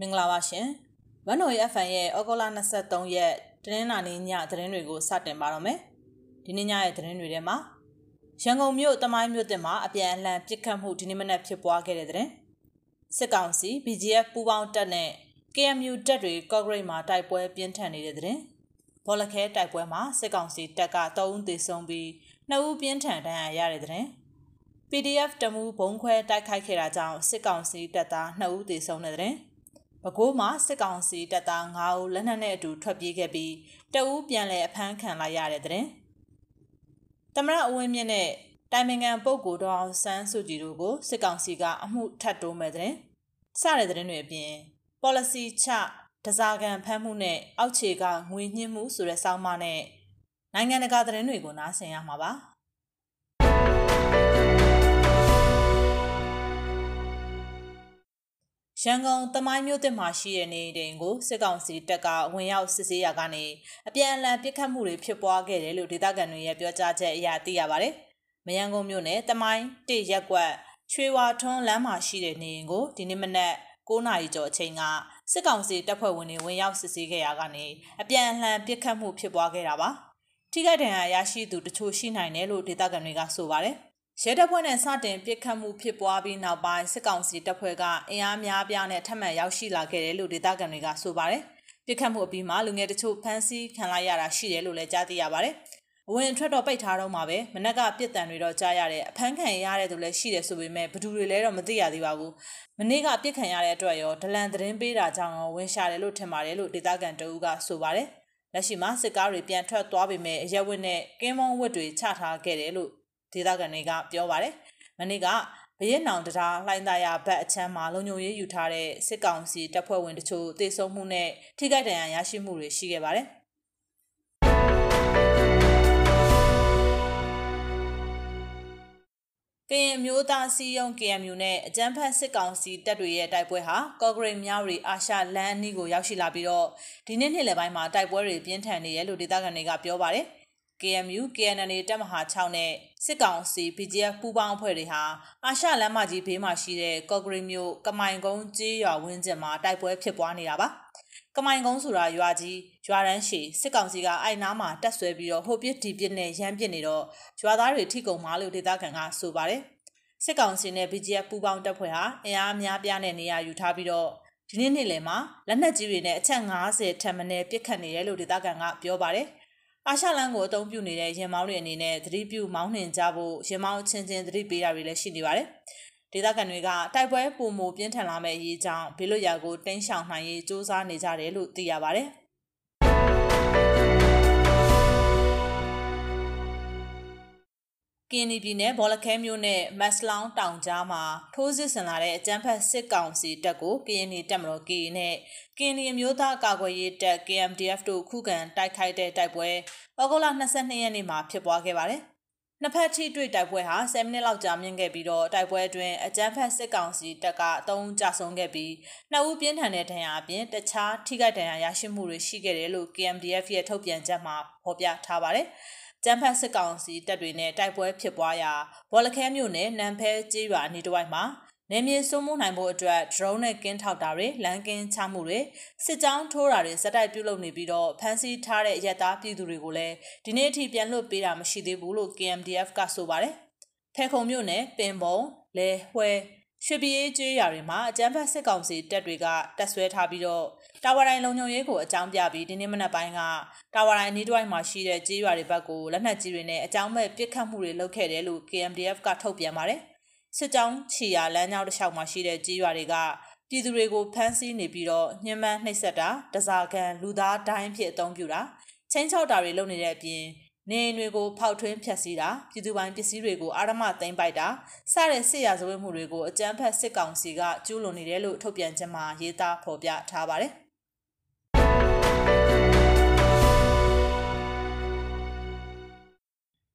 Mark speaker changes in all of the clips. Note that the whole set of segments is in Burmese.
Speaker 1: မင်္ဂလာပါရှင်။ဝန်တော်ရဲ့ FN ရဲ့ဩဂုတ်လ23ရက်တနင်္လာနေ့ညသတင်းတွေကိုစတင်ပါတော့မယ်။ဒီနေ့ညရဲ့သတင်းတွေထဲမှာရန်ကုန်မြို့တမိုင်းမြို့တင်မှာအပြန်အလှန်ပစ်ခတ်မှုဒီနေ့မနက်ဖြစ်ပွားခဲ့တဲ့သတင်း။စစ်ကောင်စီ BGF ပူးပေါင်းတပ်နဲ့ KMU တပ်တွေကော့ဂရိတ်မှာတိုက်ပွဲပြင်းထန်နေတဲ့သတင်း။ဘောလခဲတိုက်ပွဲမှာစစ်ကောင်စီတပ်က3ဦးသေဆုံးပြီး2ဦးပြင်းထန်ဒဏ်ရာရတဲ့သတင်း။ PDF တမှုဘုံခွဲတိုက်ခိုက်ခဲ့တာကြောင့်စစ်ကောင်စီတပ်သား2ဦးသေဆုံးတဲ့တဲ့။ ပဲခူးမှာစစ်ကောင်စီတပ်သား9ဦးလက်နက်နဲ့အတူထွက်ပြေးခဲ့ပြီးတအူးပြန်လည်အဖမ်းခံလိုက်ရတဲ့တဲ့။သမရအဝင်းမြင့်နဲ့တိုင်ပင်ခံပုဂ္ဂိုလ်တော်အောင်ဆန်းစုကြည်တို့ကိုစစ်ကောင်စီကအမှုထပ်တိုးမဲ့တဲ့။စတဲ့တဲ့တွေအပြင် policy ချတစားကန်ဖမ်းမှုနဲ့အောက်ခြေကငွေညှင်းမှုဆိုတဲ့စောင်းမနဲ့နိုင်ငံတကာသတင်းတွေကိုနားဆင်ရမှာပါ။ ရန်ကုန်တမိုင်းမြို့တင်မှာရှိတဲ့နေအိမ်ကိုစစ်ကောင်စီတပ်ကဝင်ရောက်စစ်ဆေးရာကနေအပြန်အလှန်ပစ်ခတ်မှုတွေဖြစ်ပွားခဲ့တယ်လို့ဒေသခံတွေရဲ့ပြောကြားချက်အရသိရပါတယ်။မယန်းကုန်းမြို့နယ်တမိုင်းတရက်ကွက်ချွေဝါထွန်းလမ်းမှာရှိတဲ့နေအိမ်ကိုဒီနေ့မနက်9နာရီကျော်အချိန်ကစစ်ကောင်စီတပ်ဖွဲ့ဝင်တွေဝင်ရောက်စစ်ဆေးခဲ့ရာကနေအပြန်အလှန်ပစ်ခတ်မှုဖြစ်ပွားခဲ့တာပါ။ထိခိုက်ဒဏ်ရာရရှိသူတချို့ရှိနိုင်တယ်လို့ဒေသခံတွေကဆိုပါတယ်။ ရဲတပ်ဖွဲ့နဲ့စတင်ပစ်ခတ်မှုဖြစ်ပွားပြီးနောက်ပိုင်းစစ်ကောင်စီတပ်ဖွဲ့ကအင်အားများပြားနဲ့ထပ်မံရောက်ရှိလာခဲ့တယ်လို့ဒေသခံတွေကဆိုပါတယ်။ပစ်ခတ်မှုအပြီးမှာလူငယ်တချို့ဖမ်းဆီးခံလိုက်ရတာရှိတယ်လို့လည်းကြားသိရပါတယ်။အဝင်ထွက်တော့ပိတ်ထားတော့မှာပဲမနက်ကပြစ်တံတွေတော့ကြားရတဲ့အဖမ်းခံရတဲ့သူလည်းရှိတယ်ဆိုပေမဲ့ဘသူတွေလဲတော့မသိရသေးပါဘူး။မနေ့ကပြစ်ခံရတဲ့အတွက်ရောဒလန်သတင်းပေးတာကြောင့်ရောဝင်ရှာတယ်လို့ထင်ပါတယ်လို့ဒေသခံတအူးကဆိုပါတယ်။လက်ရှိမှာစစ်ကားတွေပြန်ထွက်သွားပေမဲ့အရက်ဝတ်နဲ့ကင်းမုံဝတ်တွေချထားခဲ့တယ်လို့ ဒေသခံတွေကပြောပါတယ်။မနေ့ကဘရဲနောင်တရားလှိုင်းသားရဘက်အချမ်းမှာလုံခြုံရေးယူထားတဲ့စစ်ကောင်စီတပ်ဖွဲ့ဝင်တချို့တေဆုံးမှုနဲ့ထိခိုက်ဒဏ်ရာရရှိမှုတွေရှိခဲ့ပါတယ်။ကရင်မျိုးသားစီယုံ KMU နဲ့အကြမ်းဖက်စစ်ကောင်စီတပ်တွေရဲ့တိုက်ပွဲဟာကော့ဂရိတ်မြောက်ရီအာရှလန်အနီးကိုရောက်ရှိလာပြီးတော့ဒီနေ့နေ့လယ်ပိုင်းမှာတိုက်ပွဲတွေပြင်းထန်နေရလို့ဒေသခံတွေကပြောပါတယ်။ KMU KNNA တပ်မဟာ6နဲ့စစ်ကောင်စီ BGF ပူးပေါင်းအဖွဲ့တွေဟာအာရှလမ်းမကြီးဘေးမှာရှိတဲ့ကော့ဂရိမြို့ကမိုင်ကုန်းကျေးရွာဝင်းကျင်မှာတိုက်ပွဲဖြစ်ပွားနေတာပါကမိုင်ကုန်းဆိုတာရွာကြီးရွာရန်ရှည်စစ်ကောင်စီကအိုက်နားမှာတက်ဆွဲပြီးတော့ဟိုပစ်ဒီပစ်နဲ့ရမ်းပစ်နေတော့ရွာသားတွေထိကုန်မှာလို့ဒေသခံကဆိုပါတယ်စစ်ကောင်စီနဲ့ BGF ပူးပေါင်းတပ်ဖွဲ့ဟာအင်အားများပြားနဲ့နေရာယူထားပြီးတော့ဒီနေ့နေ့လယ်မှာလက်နက်ကြီးတွေနဲ့အချက်50ထက်မနည်းပစ်ခတ်နေတယ်လို့ဒေသခံကပြောပါတယ် အာရှလန်ကိုအသုံးပြုနေတဲ့ရင်မောင်းတွေအနေနဲ့သတိပြုမောင်းနှင်ကြဖို့ရင်မောင်းချင်းချင်းသတိပေးတာတွေလည်းရှိနေပါတယ်။ဒေသခံတွေကတိုက်ပွဲပုံမပြင်းထန်လာမဲ့အရေးကြောင့်ဘေးလွတ်ရာကိုတင်းရှောင်နိုင်ရေးစ조사နေကြတယ်လို့သိရပါတယ်။ ကင်းနီပြည်နယ်ဘောလခဲမြို့နယ်မက်စလောင်းတောင်ကြားမှာထိုးစစ်ဆင်လာတဲ့အကြမ်းဖက်စစ်ကောင်စီတပ်ကိုကင်းနီတပ်မတော် KA နဲ့ကင်းနီအမျိုးသားကာကွယ်ရေးတပ် KMDF တို့ခုခံတိုက်ခိုက်တဲ့တိုက်ပွဲဩဂုတ်လ22ရက်နေ့မှာဖြစ်ပွားခဲ့ပါတယ်။နှစ်ဖက်ထိတွေ့တိုက်ပွဲဟာ10မိနစ်လောက်ကြာမြင့်ခဲ့ပြီးတော့တိုက်ပွဲအတွင်းအကြမ်းဖက်စစ်ကောင်စီတပ်က3ဦးကြာဆုံးခဲ့ပြီးနှစ်ဦးပြင်းထန်တဲ့ဒဏ်ရာအပြင်တခြားထိခိုက်ဒဏ်ရာရရှိမှုတွေရှိခဲ့တယ်လို့ KMDF ရဲ့ထုတ်ပြန်ချက်မှာဖော်ပြထားပါတယ်။ ကျန်းဖတ်စစ်ကောင်စီတပ်တွေနဲ့တိုက်ပွဲဖြစ်ပွားရာဘောလခဲမြို့နယ်နံဖဲကျေးရွာအနီးတစ်ဝိုက်မှာနေမြေစိုးမိုးနိုင်ဖို့အတွက် drone နဲ့ကင်းထောက်တာတွေလမ်းကင်းချမှုတွေစစ်ကြောင်းထိုးတာတွေစက်တိုက်ပြုလုပ်နေပြီးတော့ဖမ်းဆီးထားတဲ့ရက်သားပြည်သူတွေကိုလည်းဒီနေ့အထိပြန်လွှတ်ပေးတာမရှိသေးဘူးလို့ KMDF ကဆိုပါတယ်။ဖဲခုံမြို့နယ်ပင်ပုံလဲဟွဲ ရွှေပြည်ရေးကျေးရွာတွေမှာအကြမ်းဖက်စစ်ကောင်စီတပ်တွေကတပ်ဆွဲထားပြီးတော့တာဝါတိုင်းလုံခြုံရေးကိုအကြောင်းပြပြီးဒီနေ့မနက်ပိုင်းကတာဝါတိုင်းအနီးတစ်ဝိုက်မှာရှိတဲ့ကျေးရွာတွေဘက်ကိုလက်နက်ကြီးတွေနဲ့အကြောင်းမဲ့ပစ်ခတ်မှုတွေလုပ်ခဲ့တယ်လို့ KMDF ကထုတ်ပြန်ပါတယ်။စစ်ကြောင်းချီယာလမ်းကြောင်းတစ်လျှောက်မှာရှိတဲ့ကျေးရွာတွေကပြည်သူတွေကိုဖမ်းဆီးနေပြီးတော့ညှဉ်းပန်းနှိပ်စက်တာတစားကန်လူသားဒိုင်းဖြစ်အုံပြုတာချင်းချောက်တာတွေလုပ်နေတဲ့အပြင် နေအိမ်တွေကိုဖောက်ထွင်းဖျက်ဆီးတာပြည်သူပိုင်ပစ္စည်းတွေကိုအာရမသိမ်းပိုက်တာစတဲ့စစ်ရာဇဝတ်မှုတွေကိုအကြမ်းဖက်စစ်ကောင်စီကကျူးလွန်နေတယ်လို့ထုတ်ပြန်ချက်မှာရေးသားဖော်ပြထားပါတယ်။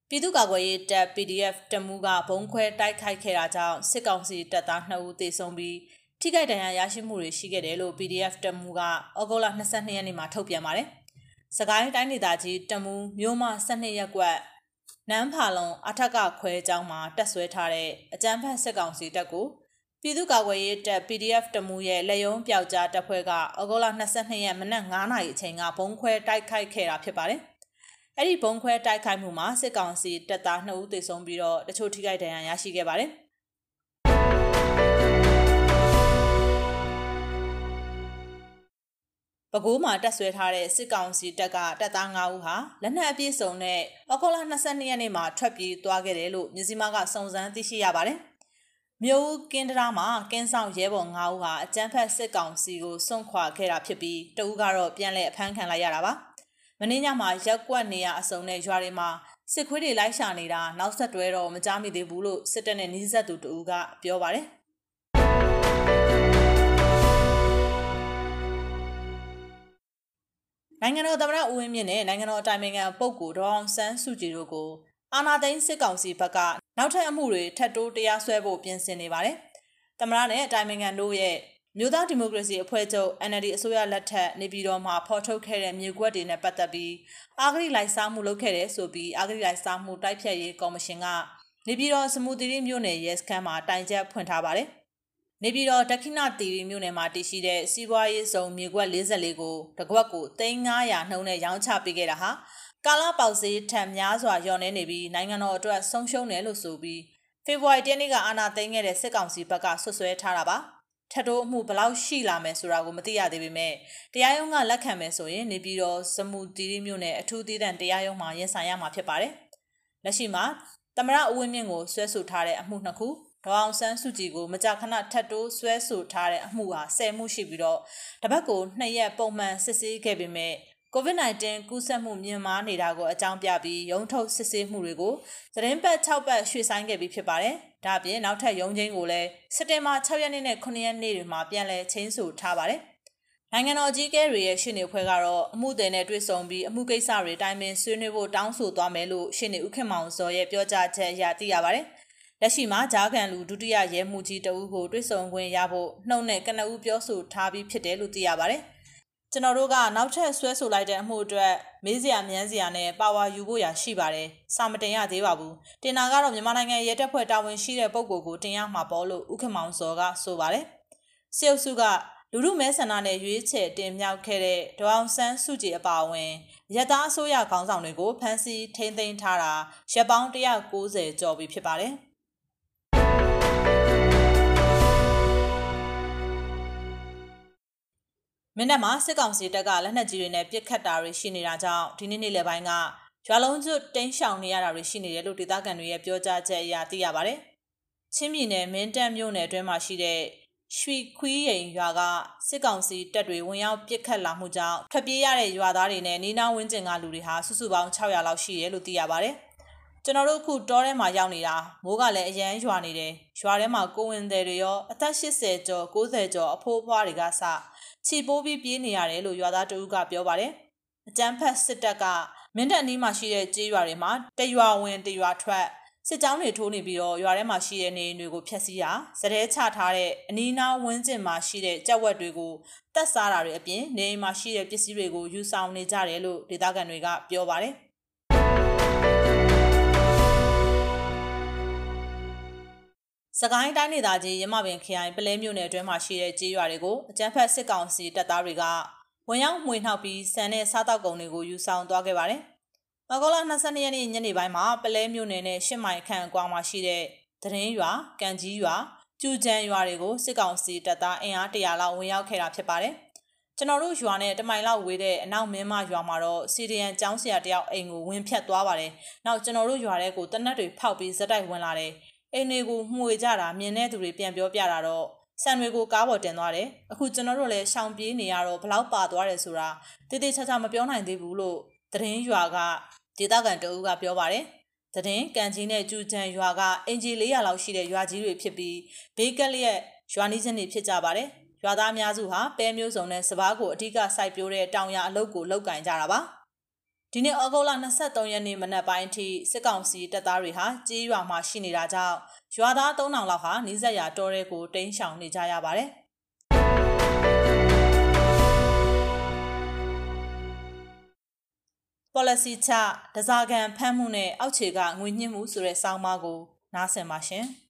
Speaker 1: ပြည်သူ့ကာကွယ်ရေးတပ် PDF တမူကဘုံခွဲတိုက်ခိုက်ခဲ့တာကြောင့်စစ်ကောင်စီတပ်သား2ဦးသေဆုံးပြီးထိခိုက်ဒဏ်ရာရရှိမှုတွေရှိခဲ့တယ်လို့ PDF တမူကဩဂုတ်လ22ရက်နေ့မှာထုတ်ပြန်ပါတယ်။ စကိုင်းတိုင်းဒေသကြီးတမူမြို့မ12ရက်ကွက်နန်းဖာလုံအထက်ကခွဲကျောင်းမှာတက်ဆွဲထားတဲ့အကြမ်းဖက်စစ်ကောင်စီတပ်ကိုပြည်သူ့ကာကွယ်ရေးတပ် PDF တမူရဲ့လက်ယုံပျောက်ကြားတပ်ဖွဲ့ကဩဂုတ်လ22ရက်မနက်9:00နာရီအချိန်ကဘုံခွဲတိုက်ခိုက်ခဲ့တာဖြစ်ပါတယ်။အဲ့ဒီဘုံခွဲတိုက်ခိုက်မှုမှာစစ်ကောင်စီတပ်သား2ဦးသေဆုံးပြီးတော့တချို့ထိခိုက်ဒဏ်ရာရရှိခဲ့ပါတယ်။ ပဲခူးမှာတက်ဆွဲထားတဲ့စစ်ကောင်စီတပ်ကတပ်သား9ဦးဟာလက်နက်အပြည့်စုံနဲ့ဩဂုတ်လ22ရက်နေ့မှာထွက်ပြေးသွားခဲ့တယ်လို့မြစည်းမကစုံစမ်းသိရှိရပါတယ်။မြို့ကင်းတရာမှာကင်းဆောင်ရဲဘော်9ဦးဟာအကြမ်းဖက်စစ်ကောင်စီကိုစွန့်ခွာခဲ့တာဖြစ်ပြီးတဦးကတော့ပြန်လည်အဖမ်းခံလိုက်ရတာပါ။မင်းညမှာရက်ကွက်နေရအစုံနဲ့ရွာတွေမှာစစ်ခွေးတွေလိုက်ရှာနေတာနောက်ဆက်တွဲတော့မကြားမိသေးဘူးလို့စစ်တပ်နဲ့နှီးဆက်သူတဦးကပြောပါတယ်။ နိုင်ငံတော်သမ္မတဦးဝင်းမြင့်နဲ့နိုင်ငံတော်အတိုင်ပင်ခံပုဂ္ဂိုလ်ဒေါအောင်ဆန်းစုကြည်တို့ကိုအာဏာသိမ်းစစ်ကောင်စီဘက်ကနောက်ထပ်အမှုတွေထပ်တိုးတရားစွဲဖို့ပြင်ဆင်နေပါတယ်။သမ္မတနဲ့အတိုင်ပင်ခံတို့ရဲ့မြို့သားဒီမိုကရေစီအဖွဲ့ချုပ် NLD အစိုးရလက်ထက်နေပြည်တော်မှာဖော်ထုတ်ခဲ့တဲ့မြေကွက်တွေနဲ့ပတ်သက်ပြီးအာဂရိလိုက်စားမှုလုပ်ခဲ့တဲ့ဆိုပြီးအာဂရိလိုက်စားမှုတိုက်ဖြတ်ရေးကော်မရှင်ကနေပြည်တော်စမူတီရီမြို့နယ်ရဲစခန်းမှာတိုင်ချက်ဖွင့်ထားပါတယ်။ နေပြည်တော်ဒက္ခိဏတီရီမြို့နယ်မှာတည်ရှိတဲ့စီးပွားရေးဆောင်မြေကွက်44ကိုတကွက်ကို3900နှုန်းနဲ့ရောင်းချပေးခဲ့တာဟာကာလာပေါက်စေးထံများစွာညော်နေနေပြီးနိုင်ငံတော်အတွက်ဆုံးရှုံးတယ်လို့ဆိုပြီးဖေဖော်ဝါရီတနေ့ကအာဏာသိမ်းခဲ့တဲ့စစ်ကောင်စီဘက်ကဆွဆွဲထားတာပါထပ်တိုးအမှုဘလောက်ရှိလာမယ်ဆိုတာကိုမသိရသေးပေမဲ့တရားရုံးကလက်ခံမယ်ဆိုရင်နေပြည်တော်စမူတီရီမြို့နယ်အထူးသီးသန့်တရားရုံးမှာရင်ဆိုင်ရမှာဖြစ်ပါတယ်လက်ရှိမှာသမရအဝင်းမြင့်ကိုဆွဲဆိုထားတဲ့အမှုနှစ်ခု ဒေါအောင်ဆန်းစုကြည်ကိုမကြာခဏထပ်တိုးဆွဲဆိုထားတဲ့အမှုဟာ၁၀မှုရှိပြီးတော့တပတ်ကို2ရက်ပုံမှန်စစ်ဆေးခဲ့ပေမဲ့ COVID-19 ကူးစက်မှုမြင့်မားနေတာကိုအကြောင်းပြပြီးရုံးထုတ်စစ်ဆေးမှုတွေကိုသတင်းပတ်6ပတ်ရွှေ့ဆိုင်းခဲ့ပြီးဖြစ်ပါတယ်။ဒါ့အပြင်နောက်ထပ်ရုံးချင်းကိုလည်းစက်တင်ဘာ6ရက်နေ့နဲ့9ရက်နေ့တွေမှာပြန်လည်ချင်းဆိုထားပါတယ်။နိုင်ငံတော်ကြီးကဲတွေရဲ့ရှင်းနေဖွဲ့ကတော့အမှုသည်နဲ့တွေ့ဆုံပြီးအမှုကိစ္စတွေတိုင်းပင်ဆွေးနွေးဖို့တောင်းဆိုသွားမယ်လို့ရှင်းနေဥခင်မောင်စောရဲ့ပြောကြားချက်အရသိရပါတယ်။ လက်ရှိမှာဂျားကန်လူဒုတိယရဲမှုကြီးတဦးကိုတွေ့ဆုံခွင့်ရဖို့နှုတ်နဲ့ကနဦးပြောဆိုထားပြီးဖြစ်တယ်လို့သိရပါတယ်။ကျွန်တော်တို့ကနောက်ထပ်ဆွဲဆိုလိုက်တဲ့အမှုအတွက်မေးစရာမြန်းစရာနဲ့ပါဝါယူဖို့ရရှိပါတယ်။စာမတင်ရသေးပါဘူး။တင်နာကတော့မြန်မာနိုင်ငံရဲတပ်ဖွဲ့တာဝန်ရှိတဲ့ပုဂ္ဂိုလ်ကိုတင်ရမှာပေါ့လို့ဥက္ကမောင်စောကဆိုပါတယ်။စေုပ်စုကလူမှုမဲဆန္ဒနဲ့ရွေးချယ်တင်မြှောက်ခဲ့တဲ့ဒေါအောင်ဆန်းစုကြည်အပါအဝင်ရတအစိုးရခေါင်းဆောင်တွေကိုဖမ်းဆီးထိန်းသိမ်းထားတာရပ်ပေါင်း190ကျော်ပြီဖြစ်ပါတယ်။ မင်းတပ်မှာစစ်ကောင်စီတပ်ကလက်နက်ကြီးတွေနဲ့ပစ်ခတ်တာတွေရှိနေတာကြောင့်ဒီနေ့နေ့လယ်ပိုင်းကရွာလုံးကျွတ်တင်းရှောင်နေရတာတွေရှိနေတယ်လို့ဒေသခံတွေရဲ့ပြောကြားချက်အရသိရပါတယ်။ချင်းပြည်နယ်မင်းတပ်မြို့နယ်အတွင်းမှာရှိတဲ့ရွှေခွီးရိန်ရွာကစစ်ကောင်စီတပ်တွေဝင်ရောက်ပစ်ခတ်လာမှုကြောင့်ထွက်ပြေးရတဲ့ရွာသားတွေနဲ့နီးနားဝန်းကျင်ကလူတွေဟာစုစုပေါင်း600လောက်ရှိတယ်လို့သိရပါတယ်။ကျွန်တော်တို့အခုတောထဲမှာရောက်နေတာမိုးကလည်းအရန်ရွာနေတယ်ရွာထဲမှာကိုဝင်တယ်တွေရောအသက်80ကျော်90ကျော်အဖိုးအဖွားတွေကစ ခြေပိုးပြီးပြေးနေရတယ်လို့ရွာသားတဦးကပြောပါတယ်။အကြမ်းဖက်စစ်တပ်ကမင်းတပ်အနီးမှာရှိတဲ့ကျေးရွာတွေမှာတရွာဝင်တရွာထွက်စစ်ကြောင်းတွေထိုးနေပြီးတော့ရွာထဲမှာရှိတဲ့နေအိမ်တွေကိုဖျက်ဆီးတာစတဲ့ချထားတဲ့အနီးနားဝန်းကျင်မှာရှိတဲ့ကြောက်ဝက်တွေကိုတက်စားတာတွေအပြင်နေအိမ်မှာရှိတဲ့ပစ္စည်းတွေကိုယူဆောင်နေကြတယ်လို့ဒေသခံတွေကပြောပါတယ် စကိုင်းတိုင်းဒေသကြီးရမပင်ခရိုင်ပလဲမြို့နယ်အတွင်းမှာရှိတဲ့ကျေးရွာတွေကိုအကြမ်းဖက်စစ်ကောင်စီတပ်သားတွေကဝင်ရောက်မှွေနှောက်ပြီးစံနဲ့စားတောက်ကုန်တွေကိုယူဆောင်သွားခဲ့ပါတယ်။မကောလာ22ရက်နေ့ညနေပိုင်းမှာပလဲမြို့နယ်နဲ့ရှစ်မိုင်ခန့်အကွာမှာရှိတဲ့သတင်းရွာ၊ကံကြီးရွာ၊ကျူကျန်ရွာတွေကိုစစ်ကောင်စီတပ်သားအင်အား100လောက်ဝင်ရောက်ခဲ့တာဖြစ်ပါတယ်။ကျွန်တော်တို့ရွာနဲ့တမိုင်လောက်ဝေးတဲ့အနောက်မင်းမရွာမှာတော့စီဒီယန်ကျောင်းဆရာတယောက်အိမ်ကိုဝင်ဖြတ်သွားပါတယ်။နောက်ကျွန်တော်တို့ရွာထဲကိုတနက်တွေဖောက်ပြီးဇက်တိုက်ဝင်လာတယ်။ အိမ်တွေကိုမှုေကြတာမြင်တဲ့သူတွေပြန်ပြောပြတာတော့ဆန်တွေကိုကားပေါ်တင်သွားတယ်အခုကျွန်တော်တို့လည်းရှောင်ပြေးနေရတော့ဘလောက်ပါသွားတယ်ဆိုတာတိတိကျကျမပြောနိုင်သေးဘူးလို့သတင်းရွာကဒေသခံတအူးကပြောပါတယ်သတင်းကန်ကြီးနဲ့ကျူချန်ရွာကအင်ဂျီ400လောက်ရှိတဲ့ရွာကြီးတွေဖြစ်ပြီးဘေးကက်လျက်ရွာနီးချင်းတွေဖြစ်ကြပါတယ်ရွာသားအများစုဟာပဲမျိုးစုံနဲ့စပားကိုအဓိကစိုက်ပျိုးတဲ့တောင်ရအလုပ်ကိုလုပ်ကင်ကြတာပါ ဒီနေ့ဩဂုတ်လ23ရက်နေ့မနက်ပိုင်းအထိစစ်ကောင်စီတပ်သားတွေဟာကြေးရွာမှာရှိနေတာကြောင့်ရွာသား3000လောက်ဟာနီးစပ်ရာတောထဲကိုတိမ်းရှောင်နေကြရပါတယ်။ policy ချဒဇာကန်ဖမ်းမှုနဲ့အောက်ခြေကငွေညှစ်မှုဆိုတဲ့စောင်းမကိုနားဆင်ပါရှင်။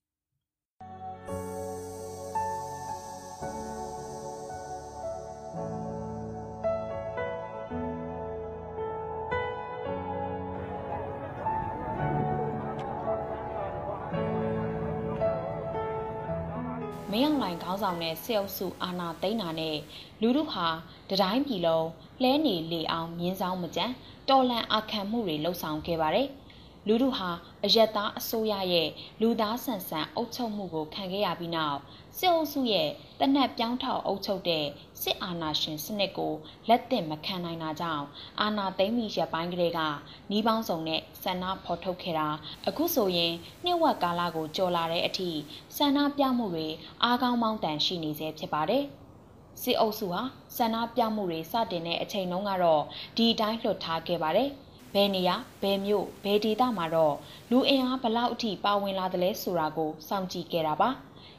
Speaker 2: မင်းအောင်လှိုင်ခေါင်းဆောင်တဲ့စစ်အုပ်စုအာဏာသိမ်းတာနဲ့လူထုဟာတတိုင်းပြည်လုံးလဲနေလေအောင်မြင်းဆောင်မကြံတော်လန်အခမ်းမှုတွေလှုပ်ဆောင်ခဲ့ပါတယ်။ လူထုဟာအယက်သားအစိုးရရဲ့လူသားဆန်ဆန်အုပ်ချုပ်မှုကိုခံခဲ့ရပြီးနောက်စစ်အုပ်စုရဲ့တနက်ပြောင်းထောက်အုပ်ချုပ်တဲ့စစ်အာဏာရှင်စနစ်ကိုလက်သင့်မခံနိုင်တာကြောင့်အာဏာသိမ်းပြီးရပိုင်းကလေးကနှီးပေါင်းစုံနဲ့ဆန္ဒဖော်ထုတ်ခဲ့တာအခုဆိုရင်နှစ်ဝက်ကာလကိုကြော်လာတဲ့အထိဆန္ဒပြမှုတွေအားကောင်းမောင်းတန်ရှိနေစေဖြစ်ပါတယ်စစ်အုပ်စုဟာဆန္ဒပြမှုတွေစတင်တဲ့အချိန်တုန်းကတော့ဒီအတိုင်းလွှတ်ထားခဲ့ပါတယ်။ ဘယ်နေရာဘယ်မြို့ဘယ်ဒေသမှာတော့လူအင်အားဘလောက်အထိပါဝင်လာသလဲဆိုတာကိုစောင့်ကြည့်ခဲ့တာပါ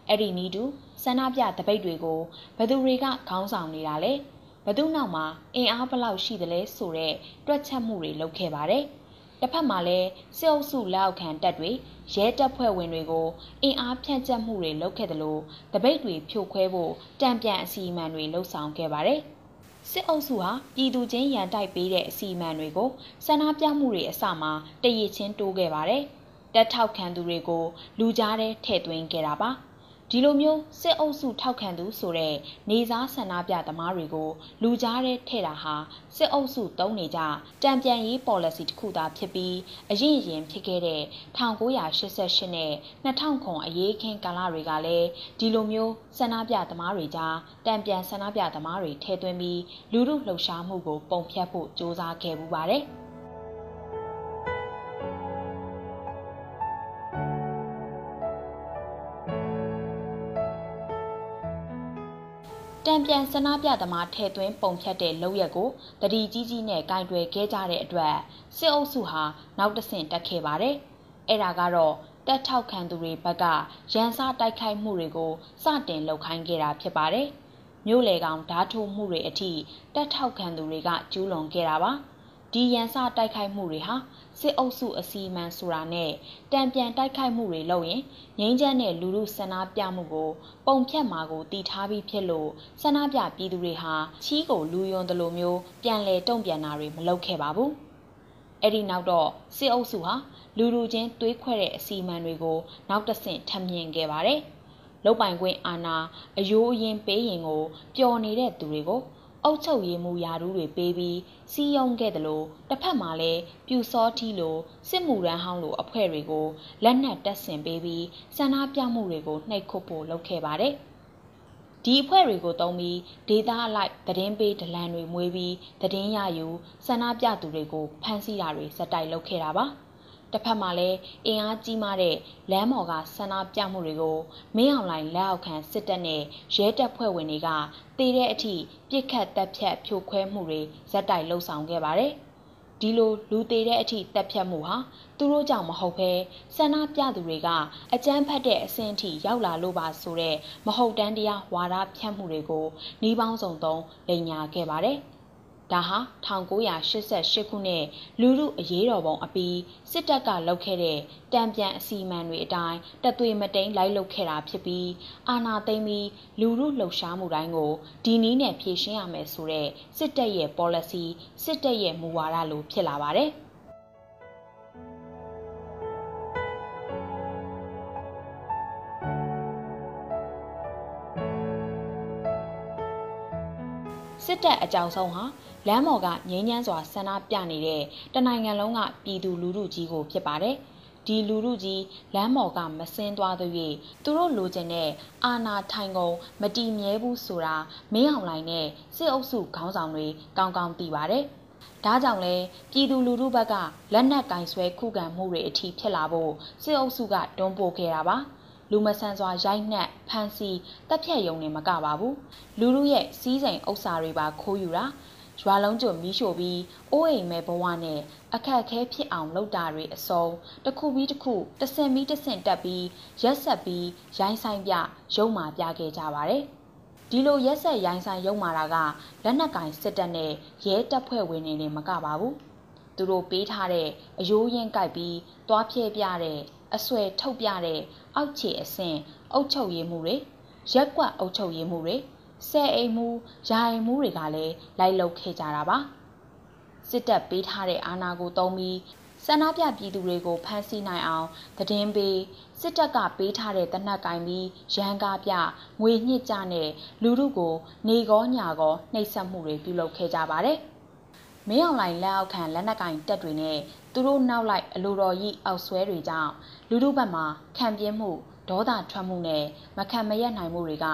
Speaker 2: အဲ့ဒီနီးတူဆန္ဒပြတပိတ်တွေကိုဘသူတွေကခေါင်းဆောင်နေတာလဲဘသူနောက်မှာအင်အားဘလောက်ရှိသလဲဆိုတဲ့တွက်ချက်မှုတွေလုပ်ခဲ့ပါတယ်တစ်ဖက်မှာလည်းစစ်အုပ်စုလက်အောက်ခံတပ်တွေရဲတပ်ဖွဲ့ဝင်တွေကိုအင်အားဖြန့်ကျက်မှုတွေလုပ်ခဲ့တယ်လို့တပိတ်တွေဖြိုခွဲဖို့တံပြန်အစီအမံတွေလှုပ်ဆောင်ခဲ့ပါတယ်။ စစ်အုပ်စုဟာပြည်သူချင်းရန်တိုက်ပေးတဲ့အစီအမံတွေကိုစန္ဒပြမှုတွေအစမှာတရစ်ချင်းတိုးခဲ့ပါတယ်။တက်ထောက်ခံသူတွေကိုလူကြားထဲထည့်သွင်းခဲ့တာပါ။ ဒီလိုမျိုးစစ်အုပ်စုထောက်ခံသူဆိုတဲ့နေစားဆန္ဒပြသမားတွေကိုလူကြားထဲထည့်တာဟာစစ်အုပ်စုတုံးနေကြတံပြန်ရေး policy တစ်ခုသာဖြစ်ပြီးအရင်ရင်ဖြစ်ခဲ့တဲ့1988နဲ့2000ခုအရေးခင်းကာလတွေကလည်းဒီလိုမျိုးဆန္ဒပြသမားတွေကြားတံပြန်ဆန္ဒပြသမားတွေထည့်သွင်းပြီးလူမှုလှုပ်ရှားမှုကိုပုံဖြတ်ဖို့စ조사ခဲ့ပူပါတယ်။ တံပြန်ဆန္ဒပြသမားထဲသွင်းပုံဖြတ်တဲ့လောက်ရက်ကိုတတိကြီးကြီးနဲ့ကင်တွယ်ခဲ့ကြတဲ့အတွက်စစ်အုပ်စုဟာနောက်တဆင့်တက်ခဲ့ပါတယ်။အဲ့ဒါကတော့တက်ထောက်ခံသူတွေဘက်ကရန်စားတိုက်ခိုက်မှုတွေကိုစတင်လုပ်ခိုင်းခဲ့တာဖြစ်ပါတယ်။မြို့လေကောင်ဓာထိုးမှုတွေအထိတက်ထောက်ခံသူတွေကကျူးလွန်ခဲ့တာပါ။ ဒီရန်စတိုက်ခိုက်မှုတွေဟာစစ်အုပ်စုအစီအမံဆိုတာနဲ့တံပြန်တိုက်ခိုက်မှုတွေလုပ်ရင်ငိမ့်ချမ်းတဲ့လူလူဆန္ဒပြမှုကိုပုံဖြတ်မှာကိုတည်ထားပြီးဖြစ်လို့ဆန္ဒပြပြည်သူတွေဟာချီးကိုလူယွန်တယ်လို့မျိုးပြန်လဲတုံ့ပြန်တာတွေမလုပ်ခဲ့ပါဘူး။အဲ့ဒီနောက်တော့စစ်အုပ်စုဟာလူလူချင်းသွေးခွဲတဲ့အစီအမံတွေကိုနောက်တဆင့်ထပ်မြင်ခဲ့ပါတယ်။လုတ်ပိုင်ခွင့်အာဏာအယိုးအရင်ပေးရင်ကိုပျော်နေတဲ့သူတွေကိုအုပ်ချုပ်ရေးမှုယာဒူးတွေပေးပြီး စီးယုံခဲ့တယ်လို့တစ်ဖက်မှာလည်းပြူစောထီလိုစစ်မှုရန်ဟောင်းလိုအဖွဲ့တွေကိုလက်နက်တပ်ဆင်ပေးပြီးစန္ဒပြမှုတွေကိုနှိပ်ခုတ်ဖို့လုပ်ခဲ့ပါတယ်။ဒီအဖွဲ့တွေကိုတုံးပြီးဒေတာအလိုက်သတင်းပေးဒလန်တွေမွေးပြီးသတင်းရယူစန္ဒပြသူတွေကိုဖမ်းဆီးတာတွေစက်တိုက်လုပ်ခဲ့တာပါ။ တစ်ဖက်မှာလည်းအင်အားကြီးမားတဲ့လမ်းမော်ကဆန္ဒပြမှုတွေကိုမင်းအောင်လှိုင်လက်အောက်ခံစစ်တပ်နဲ့ရဲတပ်ဖွဲ့ဝင်တွေကတေတဲ့အထိပြစ်ခတ်တပ်ဖြတ်ဖြိုခွဲမှုတွေဇက်တိုက်လှုပ်ဆောင်ခဲ့ပါတယ်။ဒီလိုလူသေးတဲ့အထိတပ်ဖြတ်မှုဟာသူတို့ကြောင့်မဟုတ်ဘဲဆန္ဒပြသူတွေကအကြမ်းဖက်တဲ့အဆင့်အထိရောက်လာလို့ပါဆိုတဲ့မဟုတ်တမ်းတရားဝါဒဖြန့်မှုတွေကိုနှီးပေါင်းစုံသုံးလိန်ညာခဲ့ပါတယ်။ ဒါဟာ1988ခုနှစ်လူလူအရေးတော်ပုံအပြီးစစ်တပ်ကလုပ်ခဲ့တဲ့တံပြန်အစီအမံတွေအတိုင်းတသွေမတိန်လိုက်လုပ်ခဲ့တာဖြစ်ပြီးအာဏာသိမ်းပြီးလူလူလှုပ်ရှားမှုတိုင်းကိုဒီနည်းနဲ့ဖြေရှင်းရမယ်ဆိုတဲ့စစ်တပ်ရဲ့ policy စစ်တပ်ရဲ့မူဝါဒလိုဖြစ်လာပါတယ်။စစ်တပ်အကြောင်းဆုံးဟာ လမ်းပေါ်ကငြိမ်းချမ်းစွာဆန္ဒပြနေတဲ့တနိုင်ငံလုံးကပြည်သူလူထုကြီးကိုဖြစ်ပါတယ်။ဒီလူထုကြီးလမ်းပေါ်ကမစင်းသွားသွေးသူတို့လိုချင်တဲ့အာနာထိုင်ကုန်မတီမြဲဘူးဆိုတာမင်းအောင်လိုင်းနဲ့စစ်အုပ်စုခေါင်းဆောင်တွေကောင်းကောင်းသိပါတယ်။ဒါကြောင့်လဲပြည်သူလူထုဘက်ကလက်နက်ကင်ဆွဲခုခံမှုတွေအထိဖြစ်လာဖို့စစ်အုပ်စုကတွန်းပို့ခဲ့တာပါ။လူမဆန်စွာရိုက်နှက်ဖမ်းဆီးတပ်ဖြတ်ရုံနဲ့မကပါဘူးလူလူရဲ့စီးစိမ်ဥစ္စာတွေပါခိုးယူတာ ရွာလုံးကျွမီးရှို့ပြီးအိုးအိမ်မဲ့ဘဝနဲ့အခက်အခဲဖြစ်အောင်လုပ်တာတွေအစုံတစ်ခုပြီးတစ်ခုတဆင့်ပြီးတဆင့်တက်ပြီးရက်ဆက်ပြီးရိုင်းဆိုင်ပြရုံမာပြခဲ့ကြပါတယ်ဒီလိုရက်ဆက်ရိုင်းဆိုင်ရုံမာတာကလက်နက်ကင်စစ်တပ်နဲ့ရဲတပ်ဖွဲ့ဝင်တွေနဲ့မကပါဘူးသူတို့ပေးထားတဲ့အယိုးရင်ကြိုက်ပြီးသွားဖြဲပြတဲ့အဆွဲထုတ်ပြတဲ့အောက်ခြေအဆင့်အုပ်ချုပ်ရေးမှုတွေရက်ကွက်အုပ်ချုပ်ရေးမှုတွေ ဆဲအိမ်မှုယာအိမ်မှုတွေကလည်းလိုက်လုပ်ခဲ့ကြတာပါစစ်တပ်ပေးထားတဲ့အာဏာကိုသုံးပြီးဆန္ဒပြပြည်သူတွေကိုဖမ်းဆီးနိုင်အောင်သတင်းပေးစစ်တပ်ကပေးထားတဲ့တနက်ကင်ပြီးရန်ကားပြငွေညှစ်ကြနဲ့လူထုကို နေကောညာကောနှိပ်စက်မှုတွေပြုလုပ်ခဲ့ကြပါတယ်။မင်းအောင်လှိုင်လက်အောက်ခံလက်နက်ကင်တပ်တွေနဲ့သူတို့နောက်လိုက်အလိုတော်ကြီးအောက်ဆွဲတွေကြောင့်လူထုဘက်မှာခံပြင်းမှု ဒေါသထွက်မှုနဲ့မခံမရက်နိုင်မှုတွေက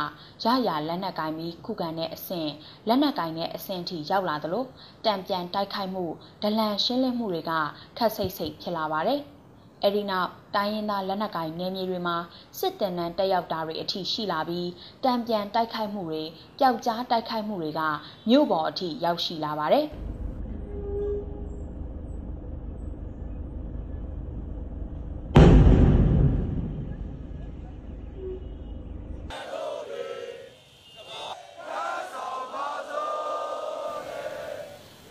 Speaker 2: ရရလက်နက်ကင်ပြီးခုခံတဲ့အဆင့်လက်နက်ကင်တဲ့အဆင့်ထိရောက်လာသလိုတံပြန်တိုက်ခိုက်မှုဒလန်ရှင်းလင်းမှုတွေကခက်ဆိတ်ဆိတ်ဖြစ်လာပါတယ်။အဲဒီနောက်တိုင်းရင်းသားလက်နက်ကင်နယ်မြေတွေမှာစစ်တပ်နန်းတက်ရောက်တာတွေအထိရှိလာပြီးတံပြန်တိုက်ခိုက်မှုတွေပျောက်ကြားတိုက်ခိုက်မှုတွေကမြို့ပေါ်အထိရောက်ရှိလာပါတယ်။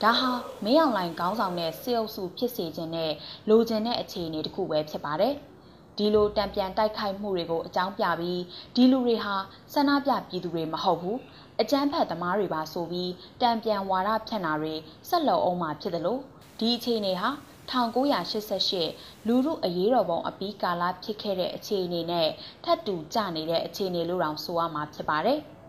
Speaker 2: ဒါဟာမင်းအောင်လှိုင်ခေါင်းဆောင်တဲ့စေအုပ်စုဖြစ်စေခြင်းနဲ့လိုချင်တဲ့အခြေအနေတစ်ခုပဲဖြစ်ပါတယ်။ဒီလိုတံပြန်တိုက်ခိုက်မှုတွေကိုအကြောင်းပြပြီးဒီလူတွေဟာဆန္ဒပြပြည်သူတွေမဟုတ်ဘူးအကြမ်းဖက်သမားတွေပါဆိုပြီးတံပြန်ဝါဒဖြန့်တာတွေဆက်လက်အောင်မှာဖြစ်တယ်လို့ဒီအခြေအနေဟာ1988လူမှုအရေးတော်ပုံအပြီးကာလဖြစ်ခဲ့တဲ့အခြေအနေနဲ့ထပ်တူကျနေတဲ့အခြေအနေလို့တောင်ဆိုရမှာဖြစ်ပါတယ်။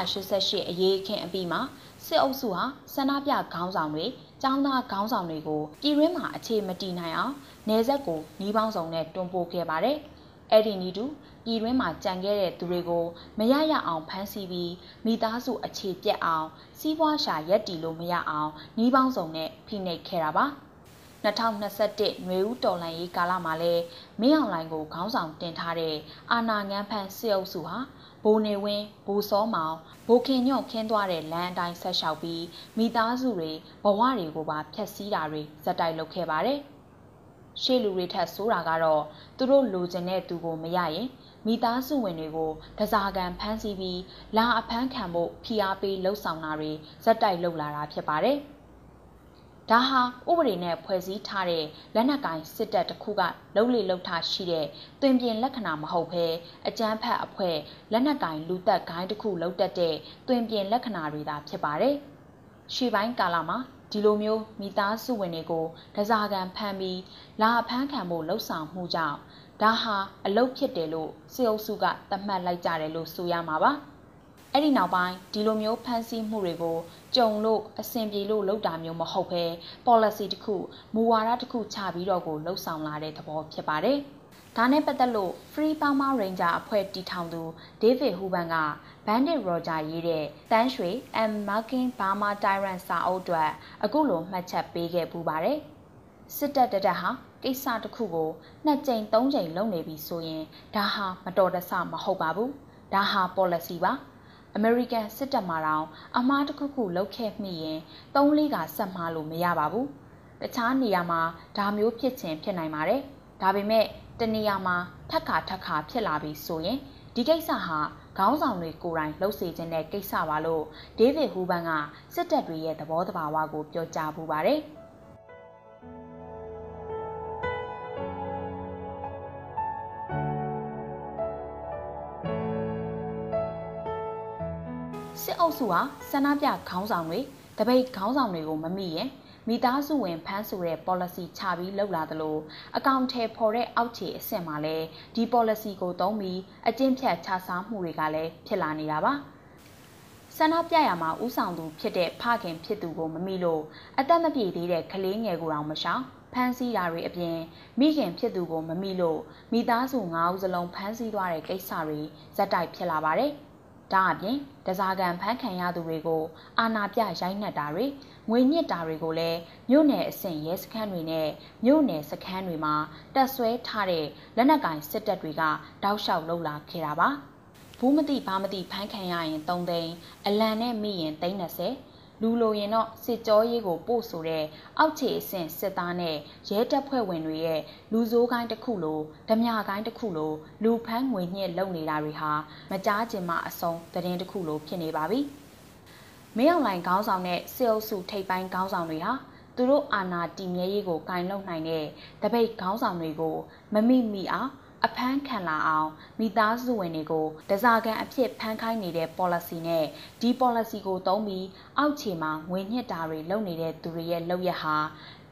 Speaker 2: 1988အရေးအခင်းအပြီးမှာစစ်အုပ်စုဟာဆန္ဒပြခေါင်းဆောင်တွေ၊ចောင်းသားခေါင်းဆောင်တွေကိုပြည်ရင်းမှာအခြေမတည်နိုင်အောင်နေဆက်ကိုနှီးပေါင်းစုံနဲ့တွန်းပို့ခဲ့ပါတယ်။အဲ့ဒီနီတူပြည်ရင်းမှာကြံခဲ့တဲ့သူတွေကိုမရရအောင်ဖမ်းဆီးပြီးမိသားစုအခြေပြက်အောင်စီးပွားရှာရက်တီလို့မရအောင်နှီးပေါင်းစုံနဲ့ဖိနှိပ်ခဲ့တာပါ။2021နွေဦးတော်လှန်ရေးကာလမှာလဲမင်းအောင်လှိုင်ကိုခေါင်းဆောင်တင်ထားတဲ့အာနာငန်းဖန်စစ်အုပ်စုဟာ ဘိုးနေဝင်းဘိုးစောမောင်ဘိုးခင်ညွန့်ခင်းသွားတဲ့လမ်းအတိုင်းဆက်လျှောက်ပြီးမိသားစုတွေဘဝတွေကိုပါဖျက်ဆီးတာတွေဇက်တိုက်လုပ်ခဲ့ပါတယ်။ရှေ့လူတွေထက်ဆိုးတာကတော့သူတို့လိုချင်တဲ့သူကိုမရရင်မိသားစုဝင်တွေကိုတစားကန်ဖမ်းဆီးပြီးလာအဖမ်းခံဖို့ဖိအားပေးလှုံ့ဆော်တာတွေဇက်တိုက်လုပ်လာတာဖြစ်ပါတယ်။ ဒါဟာဥပဒေနဲ့ဖွဲ့စည်းထားတဲ့လက်နက်ကိုင်စစ်တပ်တစ်ခုကလုံလေလုံထရှိတဲ့တွင်ပြင်လက္ခဏာမဟုတ်ဘဲအကြမ်းဖက်အဖွဲ့လက်နက်ကိုင်လူသက်ဂိုင်းတစ်ခုလုံတက်တဲ့တွင်ပြင်လက္ခဏာတွေသာဖြစ်ပါတယ်။ရှေ့ပိုင်းကာလမှာဒီလိုမျိုးမိသားစုဝင်တွေကိုဒဇာကန်ဖမ်းပြီးလာဖမ်းခံဖို့လှုံ့ဆော်မှုကြောင့်ဒါဟာအလုတ်ဖြစ်တယ်လို့စေအုပ်စုကသတ်မှတ်လိုက်ကြတယ်လို့ဆိုရမှာပါ။ အဲ့ဒီနောက်ပိုင်းဒီလိုမျိုးဖန်ဆီးမှုတွေကိုကြုံလို့အဆင်ပြေလို့လုပ်တာမျိုးမဟုတ်ဘဲ policy တစ်ခုမူဝါဒတစ်ခုချပြီးတော့ကိုလှုပ်ဆောင်လာတဲ့သဘောဖြစ်ပါတယ်။ဒါနဲ့ပတ်သက်လို့ Free Burma Ranger အဖွဲ့တည်ထောင်သူ David Huban က Bandit Roger ရေးတဲ့တန်းရွှေ and Marking Burma Tyrant စာအုပ်အတွက်အခုလိုမှတ်ချက်ပေးခဲ့ပူပါတယ်။စစ်တပ်တတက်ဟာကိစ္စတစ်ခုကိုနှစ်ကြိမ်သုံးကြိမ်လုပ်နေပြီဆိုရင်ဒါဟာမတော်တဆမဟုတ်ပါဘူး။ဒါဟာ policy ပါ။ အမေရိကန်စစ်တပ်မှတော့အမားတစ်ခုခုလုပ်ခဲ့မိရင်သုံးလေးကဆက်မှားလို့မရပါဘူး။တခြားနေရာမှာဒါမျိုးဖြစ်ခြင်းဖြစ်နိုင်ပါတယ်။ဒါပေမဲ့တနေရာမှာထက်ခါထက်ခါဖြစ်လာပြီဆိုရင်ဒီကိစ္စဟာခေါင်းဆောင်တွေကိုယ်တိုင်လှုပ်စေခြင်းတဲ့ကိစ္စပါလို့ဒေးဗစ်ဟူဘန်ကစစ်တပ်တွေရဲ့သဘောတဘာဝကိုပြောကြားပူပါတယ်။ စစ်အုပ်စုဟာဆန္ဒပြခေါင်းဆောင်တွေတပိတ်ခေါင်းဆောင်တွေကိုမမိရင်မိသားစုဝင်ဖမ်းဆိုတဲ့ policy ချပြီးလှုပ်လာသလိုအကောင့်ထဲပေါ်တဲ့အောက်ခြေအဆင့်မှာလည်းဒီ policy ကိုသုံးပြီးအကျင့်ဖြတ်ချစားမှုတွေကလည်းဖြစ်လာနေတာပါဆန္ဒပြရမှာဥဆောင်သူဖြစ်တဲ့ဖခင်ဖြစ်သူကိုမမိလို့အသက်မပြေသေးတဲ့ကလေးငယ်ကိုတောင်မရှောင်ဖမ်းဆီးတာတွေအပြင်မိခင်ဖြစ်သူကိုမမိလို့မိသားစု၅ဦးစလုံးဖမ်းဆီးသွားတဲ့ကိစ္စတွေဇက်တိုက်ဖြစ်လာပါတယ်။ ဒါအပြင်တစားကန်ဖမ်းခံရသူတွေကိုအာဏာပြရိုက်နှက်တာတွေငွေညစ်တာတွေကိုလည်းမြို့နယ်အဆင့်ရဲစခန်းတွေနဲ့မြို့နယ်စခန်းတွေမှာတက်ဆွဲထားတဲ့လက်နက်ကင်စစ်တပ်တွေကတောက်လျှောက်လှုပ်လာခဲ့တာပါဘူးမသိဘာမသိဖမ်းခံရရင်3သိန်းအလံနဲ့မိရင်330 လူလိုရင်တော့စစ်ကြောရေးကိုပို့ဆိုတဲ့အောက်ခြေအဆင့်စစ်သားနဲ့ရဲတပ်ဖွဲ့ဝင်တွေရဲ့လူဆိုးကိုင်းတစ်ခုလိုဓမြကိုင်းတစ်ခုလိုလူဖမ်းငွေညှစ်လုပ်နေတာတွေဟာမကြားကျင်မှအဆုံးသတင်းတစ်ခုလိုဖြစ်နေပါပြီ။မင်းအောင်လှိုင်ခေါင်းဆောင်တဲ့စစ်အုပ်စုထိပ်ပိုင်းခေါင်းဆောင်တွေဟာသူတို့အာဏာတည်မြဲရေးကိုကင်လုံနိုင်တဲ့တပိတ်ခေါင်းဆောင်တွေကိုမမိမိအောင် အဖမ်းခံလာအောင်မိသားစုဝင်တွေကိုတစားကန်အဖြစ်ဖမ်းခိုင်းနေတဲ့ policy နဲ့ဒီ policy ကိုသုံးပြီးအောက်ခြေမှာငွေညှစ်တာတွေလုပ်နေတဲ့သူတွေရဲ့လုပ်ရက်ဟာ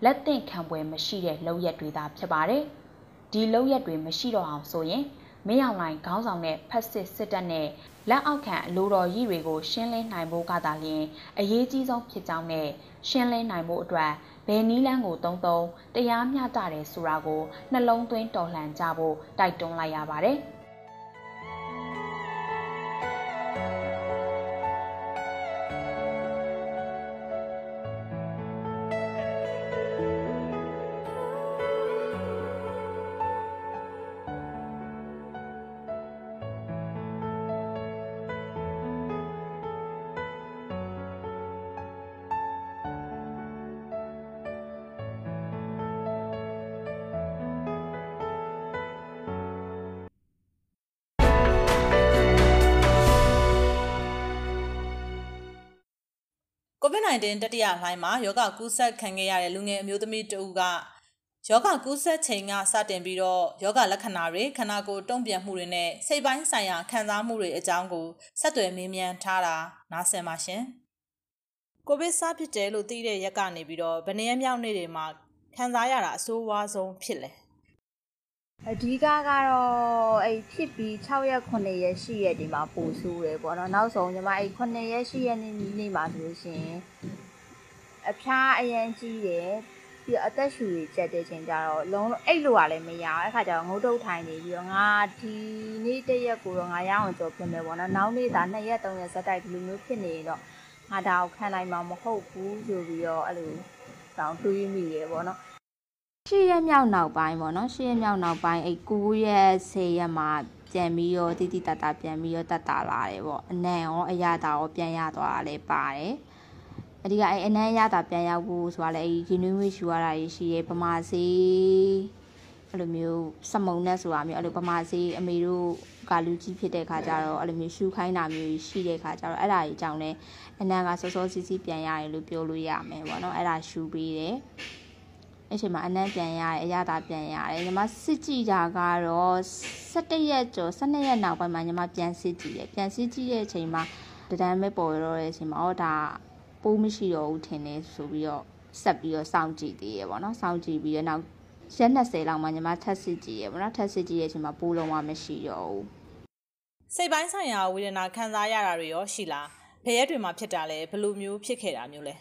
Speaker 2: လက်သင့်ခံပွဲမရှိတဲ့လုပ်ရက်တွေသာဖြစ်ပါတယ်။ဒီလုပ်ရက်တွေမရှိတော့အောင်ဆိုရင်မင်းအောင်လှိုင်ခေါင်းဆောင်တဲ့ဖက်စစ်စစ်တပ်နဲ့လက်အောက်ခံအလိုတော်ရည်တွေကိုရှင်းလင်းနိုင်ဖို့ကသာလျှင်အရေးကြီးဆုံးဖြစ်ကြောင်းနဲ့ရှင်းလင်းနိုင်ဖို့အတွက် ဘယ်နည်းလမ်းကိုတုံးတုံးတရားမျှတတယ်ဆိုတာကိုနှလုံးသွင်းတော်လှန်ကြဖို့တိုက်တွန်းလိုက်ရပါတယ်။
Speaker 1: ကိုဗစ် -19 တတိယလှိုင်းမှာယောဂကူးစက်ခံခဲ့ရတဲ့လူငယ်အမျိုးသမီးတဦးကယောဂကူးစက်ချိန်ကစတင်ပြီးတော့ယောဂလက္ခဏာတွေခန္ဓာကိုယ်တုံ့ပြန်မှုတွေနဲ့စိတ်ပိုင်းဆိုင်ရာခံစားမှုတွေအကြောင်းကိုဆက်သွယ်မေးမြန်းထားတာနားဆင်ပါရှင်။ကိုဗစ်စဖြစ်တယ်လို့သိတဲ့ရက်ကနေပြီးတော့ဗနေရမြောက်နေ့တွေမှာခံစားရတာအဆိုးဝါးဆုံးဖြစ်လဲ
Speaker 3: အဓိကကတော့အဲ့ဖြစ်ပြီး6ရက်9ရက်10ရက်ဒီမှာပို့ဆိုးတယ်ပေါ့နော်နောက်ဆုံးညီမအဲ့9ရက်10ရက်နေ့နေ့မှာဆိုလို့ရှိရင်အဖျားအရင်ကြီးတယ်ပြီးတော့အသက်ရှူတွေကျက်တဲ့ချိန်ကျတော့လုံးအဲ့လိုကလည်းမရအောင်အဲ့ခါကျတော့ငုတ်တုတ်ထိုင်နေပြီးတော့ငါဒီနေ့တရက်ကိုတော့ငါရအောင်ကြော်ဖြစ်မယ်ပေါ့နော်နောက်နေ့သာ2ရက်3ရက်ဇက်တိုက်ဒီလိုမျိုးဖြစ်နေရင်တော့ငါဒါကိုခံနိုင်မှာမဟုတ်ဘူးဆိုပြီးတော့အဲ့လိုတောင်းတွေးမိတယ်ပေါ့နော် ၈ရက်မြောက်နောက်ပိုင်းပေါ့နော်၈ရက်မြောက်နောက်ပိုင်းအဲ့9ရက်10ရက်မှာပြန်ပြီးတော့တိတိတတပြန်ပြီးတော့တတ်တာလာတယ်ပေါ့အနံရောအရသာရောပြန်ရသွားတာလည်းပါတယ်အဓိကအဲ့အနံရတာပြန်ရောက်ဖို့ဆိုတာလည်းအဲ့ရင်နွေးမွေးရှူရတာရှိရဲပမာစီအဲ့လိုမျိုးစမုံနဲ့ဆိုတာမျိုးအဲ့လိုပမာစီအမေတို့ကလူကြီးဖြစ်တဲ့ခါကျတော့အဲ့လိုမျိုးရှူခိုင်းတာမျိုးရှိတဲ့ခါကျတော့အဲ့ဒါကြီးကြောင့်လည်းအနံကစောစောစီးစီးပြန်ရတယ်လို့ပြောလို့ရမယ်ပေါ့နော်အဲ့ဒါရှူပေးတယ် အဲ့ချိန်မှာအနမ်းပြန်ရတယ်အရသာပြန်ရတယ်ညီမစစ်ကြည့်တာကတော့17ရက်ကျော်12ရက်နောက်ပိုင်းမှာညီမပြန်စစ်ကြည့်တယ်ပြန်စစ်ကြည့်တဲ့အချိန်မှာတဒန်းမဲ့ပေါ်ရတော့တဲ့အချိန်မှာဟောဒါပိုးမရှိတော့ဘူးထင်တယ်ဆိုပြီးတော့ဆက်ပြီးတော့စောင့်ကြည့်သေးရပေါ့နော်စောင့်ကြည့်ပြီးတော့နောက်ရက်20လောက်မှညီမထပ်စစ်ကြည့်ရပေါ့နော်ထပ်စစ်ကြည့်ရဲ့အချိန်မှာပိုးလုံးဝမရှိတော့ဘူး
Speaker 1: စိတ်ပိုင်းဆိုင်ရာဝေဒနာခံစားရတာတွေရောရှိလားဘယ်ရက်တွေမှာဖြစ်တာလဲဘယ်လိုမျိုးဖြစ်ခဲ့တာမျိုးလဲ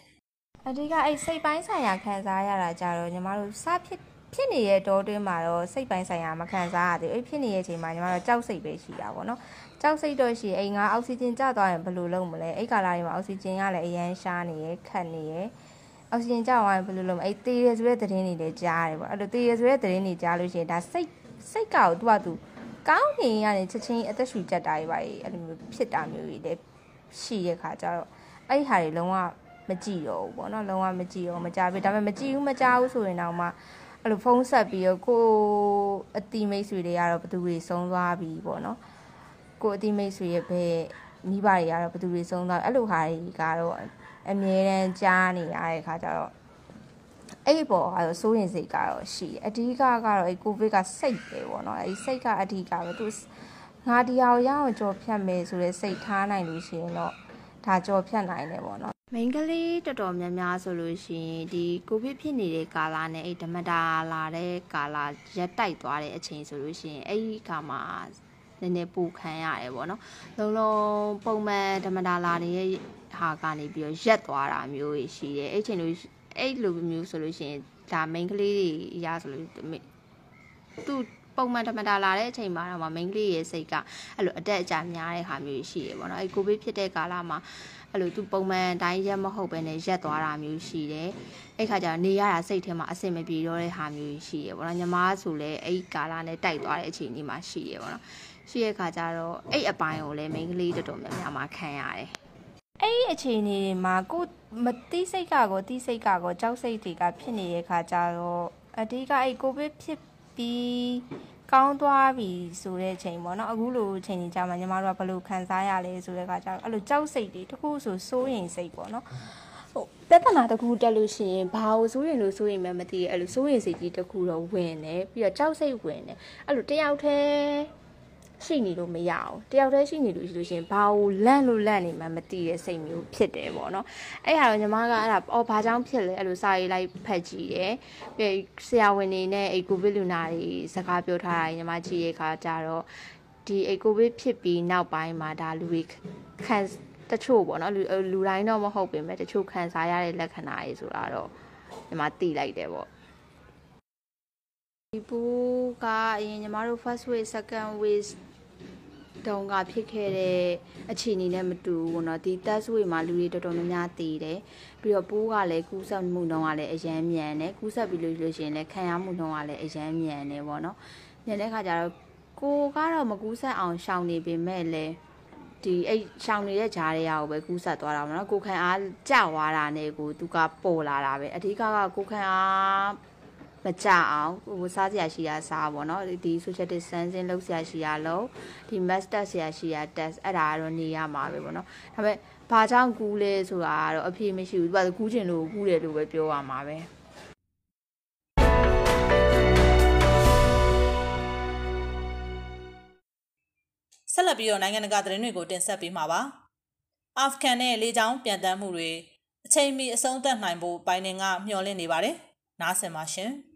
Speaker 3: အဓိကအဲ့စိတ်ပိုင်းဆိုင်ရာခံစားရတာကြတော့ညီမတို့စဖြစ်ဖြစ်နေတဲ့တောတွင်းမှာတော့စိတ်ပိုင်းဆိုင်ရာမခံစားရသေးဘူးအဲ့ဖြစ်နေတဲ့အချိန်မှာညီမတို့ကြောက်စိတ်ပဲရှိတာပေါ့နော်ကြောက်စိတ်တော့ရှိအိမ်ကအောက်ဆီဂျင်ကျသွားရင်ဘယ်လိုလုပ်မလဲအဲ့ကာလာတွေမှာအောက်ဆီဂျင်ကလည်းအရန်ရှားနေရခတ်နေရအောက်ဆီဂျင်ကျသွားရင်ဘယ်လိုလုပ်မလဲအဲ့တေးရဆိုတဲ့သတင်းတွေလည်းကြားရတယ်ပေါ့အဲ့လိုတေးရဆိုတဲ့သတင်းတွေကြားလို့ရှိရင်ဒါစိတ်စိတ်ကောက်သူ့အတူကောင်းနေရနေချက်ချင်းအသက်ရှူကြက်တာတွေပါအဲ့လိုမျိုးဖြစ်တာမျိုးတွေလည်းရှိရခါကြတော့အဲ့ဟာတွေလုံးဝ မကြည့်တော့ဘူးပေါ့နော်လုံးဝမကြည့်တော့မကြပြီဒါပေမဲ့မကြည့်ဘူးမကြဘူးဆိုရင်တော့မှအဲ့လိုဖုန်းဆက်ပြီးတော့ကိုအတီမိတ်ဆွေတွေကတော့ဘသူတွေဆုံးသွားပြီပေါ့နော်ကိုအတီမိတ်ဆွေရဲ့ဘယ်မိဘတွေကတော့ဘသူတွေဆုံးသွားအဲ့လိုဟာတွေကတော့အမြဲတမ်းကြားနေရတဲ့ခါကျတော့အဲ့ပေါ်ကတော့စိုးရင်စိတ်ကတော့ရှိတယ်အဓိကကတော့အဲ့ကိုဗစ်ကစိတ်ပဲပေါ့နော်အဲ့စိတ်ကအဓိကပဲသူငါဒီဟာကိုရအောင်ကြော်ဖြတ်မယ်ဆိုတဲ့စိတ်ထားနိုင်လို့ရှိရင်တော့ ဒါကြော်ဖြတ်နိုင်တယ်ပေါ့နော်မိန်းကလေးတော်တော်များများဆိုလို့ရှိရင်ဒီကိုဗစ်ဖြစ်နေတဲ့ကာလနဲ့အဲ့ဓမ္မတာလာတဲ့ကာလရက်တိုက်သွားတဲ့အချိန်ဆိုလို့ရှိရင်အဲ့ဒီခါမှာနည်းနည်းပူခံရတယ်ပေါ့နော်လုံးလုံးပုံမှန်ဓမ္မတာလာတဲ့ဟာကနေပြီးတော့ရက်သွားတာမျိုးရှိတယ်အဲ့ချိန်လို့အဲ့လိုမျိုးဆိုလို့ရှိရင်ဒါမိန်းကလေးတွေရဆိုလို့သူ ပုံမှန်ဓမ္မတာလာတဲ့အချိန်မှာတော့မိန်းကလေးရဲ့စိတ်ကအဲ့လိုအတက်အကျများတဲ့ဟာမျိုးရှိရပေါ့နော်အဲ့ကိုဗစ်ဖြစ်တဲ့ကာလမှာအဲ့လိုသူပုံမှန်တိုင်းရက်မဟုတ်ပဲနဲ့ရက်သွားတာမျိုးရှိတယ်အဲ့ခါကျတော့နေရတာစိတ်ထဲမှာအဆင်မပြေတော့တဲ့ဟာမျိုးရှိရပေါ့နော်ညီမဆိုလည်းအဲ့ကာလနဲ့တိုက်သွားတဲ့အချိန်လေးမှာရှိရပေါ့နော်ရှိရခါကျတော့အဲ့အပိုင်းကိုလည်းမိန်းကလေးတော်တော်များများမှာခံရတယ်အဲ့ဒီအခြေအနေတွေမှာကိုမတိစိတ်ကကိုတိစိတ်ကကိုကြောက်စိတ်တွေကဖြစ်နေတဲ့ခါကျတော့အဓိကအဲ့ကိုဗစ်ဖြစ် ပြီးကောင်းသွားပြီဆိုတဲ့အချိန်ပေါ့နော်အခုလိုအချိန်ကြီးကြာမှညီမတို့ကဘယ်လိုခံစားရလဲဆိုတဲ့အခါကျတော့အဲ့လိုကြောက်စိတ်တွေတခုဆိုစိုးရင်စိတ်ပေါ့နော်ဟုတ်ပြဿနာတစ်ခုတက်လို့ရှိရင်ဘာလို့စိုးရင်လို့စိုးရင်မှမသိရအဲ့လိုစိုးရင်စိတ်ကြီးတစ်ခုတော့ဝင်တယ်ပြီးတော့ကြောက်စိတ်ဝင်တယ်အဲ့လိုတယောက်တည်း ရှိနေလို့မရအောင်တယောက်တည်းရှိနေလို့ရှိလို့ရှင်ဘာလို့လန့်လို့လန့်နေမှမသိတဲ့စိတ်မျိုးဖြစ်တယ်ပေါ့နော်အဲ့ဟာတော့ညီမကအဲ့ဒါအော်ဘာကြောင့်ဖြစ်လဲအဲ့လိုစာရေးလိုက်ဖတ်ကြည့်တယ်ပြီးဆရာဝန်တွေနဲ့အဲ့ကိုဗစ်လူနာတွေစကားပြောထားတာညီမကြည့်ရခါကြတော့ဒီအဲ့ကိုဗစ်ဖြစ်ပြီးနောက်ပိုင်းမှာဒါလူတွေခံတချို့ပေါ့နော်လူလူတိုင်းတော့မဟုတ်ပေမဲ့တချို့ခံစားရတဲ့လက္ခဏာတွေဆိုတာတော့ညီမသိလိုက်တယ်ပေါ့ဒီဘူးကအရင်ညီမတို့ first wave second wave တုန်းကဖြစ်ခဲ့တဲ့အခြေအနေနဲ့မတူဘူးပေါ့နော်ဒီ test wave မှာလူတွေတော်တော်များများတည်တယ်ပြီးတော့ပိုးကလည်းကူးစက်မှုနှုန်းကလည်းအရန်မြန်တယ်ကူးစက်ပြီးလို့လို့ရှိရင်လည်းခံရမှုနှုန်းကလည်းအရန်မြန်တယ်ပေါ့နော်ညတဲ့ခါကျတော့ကိုကတော့မကူးစက်အောင်ရှောင်နေပေမဲ့လည်းဒီအဲ့ရှောင်နေတဲ့ဂျားတွေကကိုပဲကူးဆက်သွားတာပေါ့နော်ကိုခံအားကျသွားတာနဲ့ကိုသူကပေါ်လာတာပဲအဓိကကကိုခံအား မကြအောင်ဟိုစားစရာရှိတာစားပေါ့နော်ဒီ social distancing လုပ်စရာရှိတာလုပ်ဒီ master စရာရှိတာ test အဲ့ဒါကတော့နေရမှာပဲပေါ့နော်ဒါပေမဲ့ဘာကြောင့်ကူးလဲဆိုတာကတော့အဖြေမရှိဘူးသူကကူးချင်လို့ကူးတယ်လို့ပဲပြောရမှာပဲ
Speaker 1: ဆက်လက်ပြီးတော့နိုင်ငံတကာသတင်းတွေကိုတင်ဆက်ပေးမှာပါ။အာဖဂန်နဲ့လေကြောင်းပြန်တမ်းမှုတွေအချိန်မီအဆုံးသတ်နိုင်ဖို့ဘိုင်ဒန်ကမျှော်လင့်နေပါတယ်။နားဆင်ပါရှင်။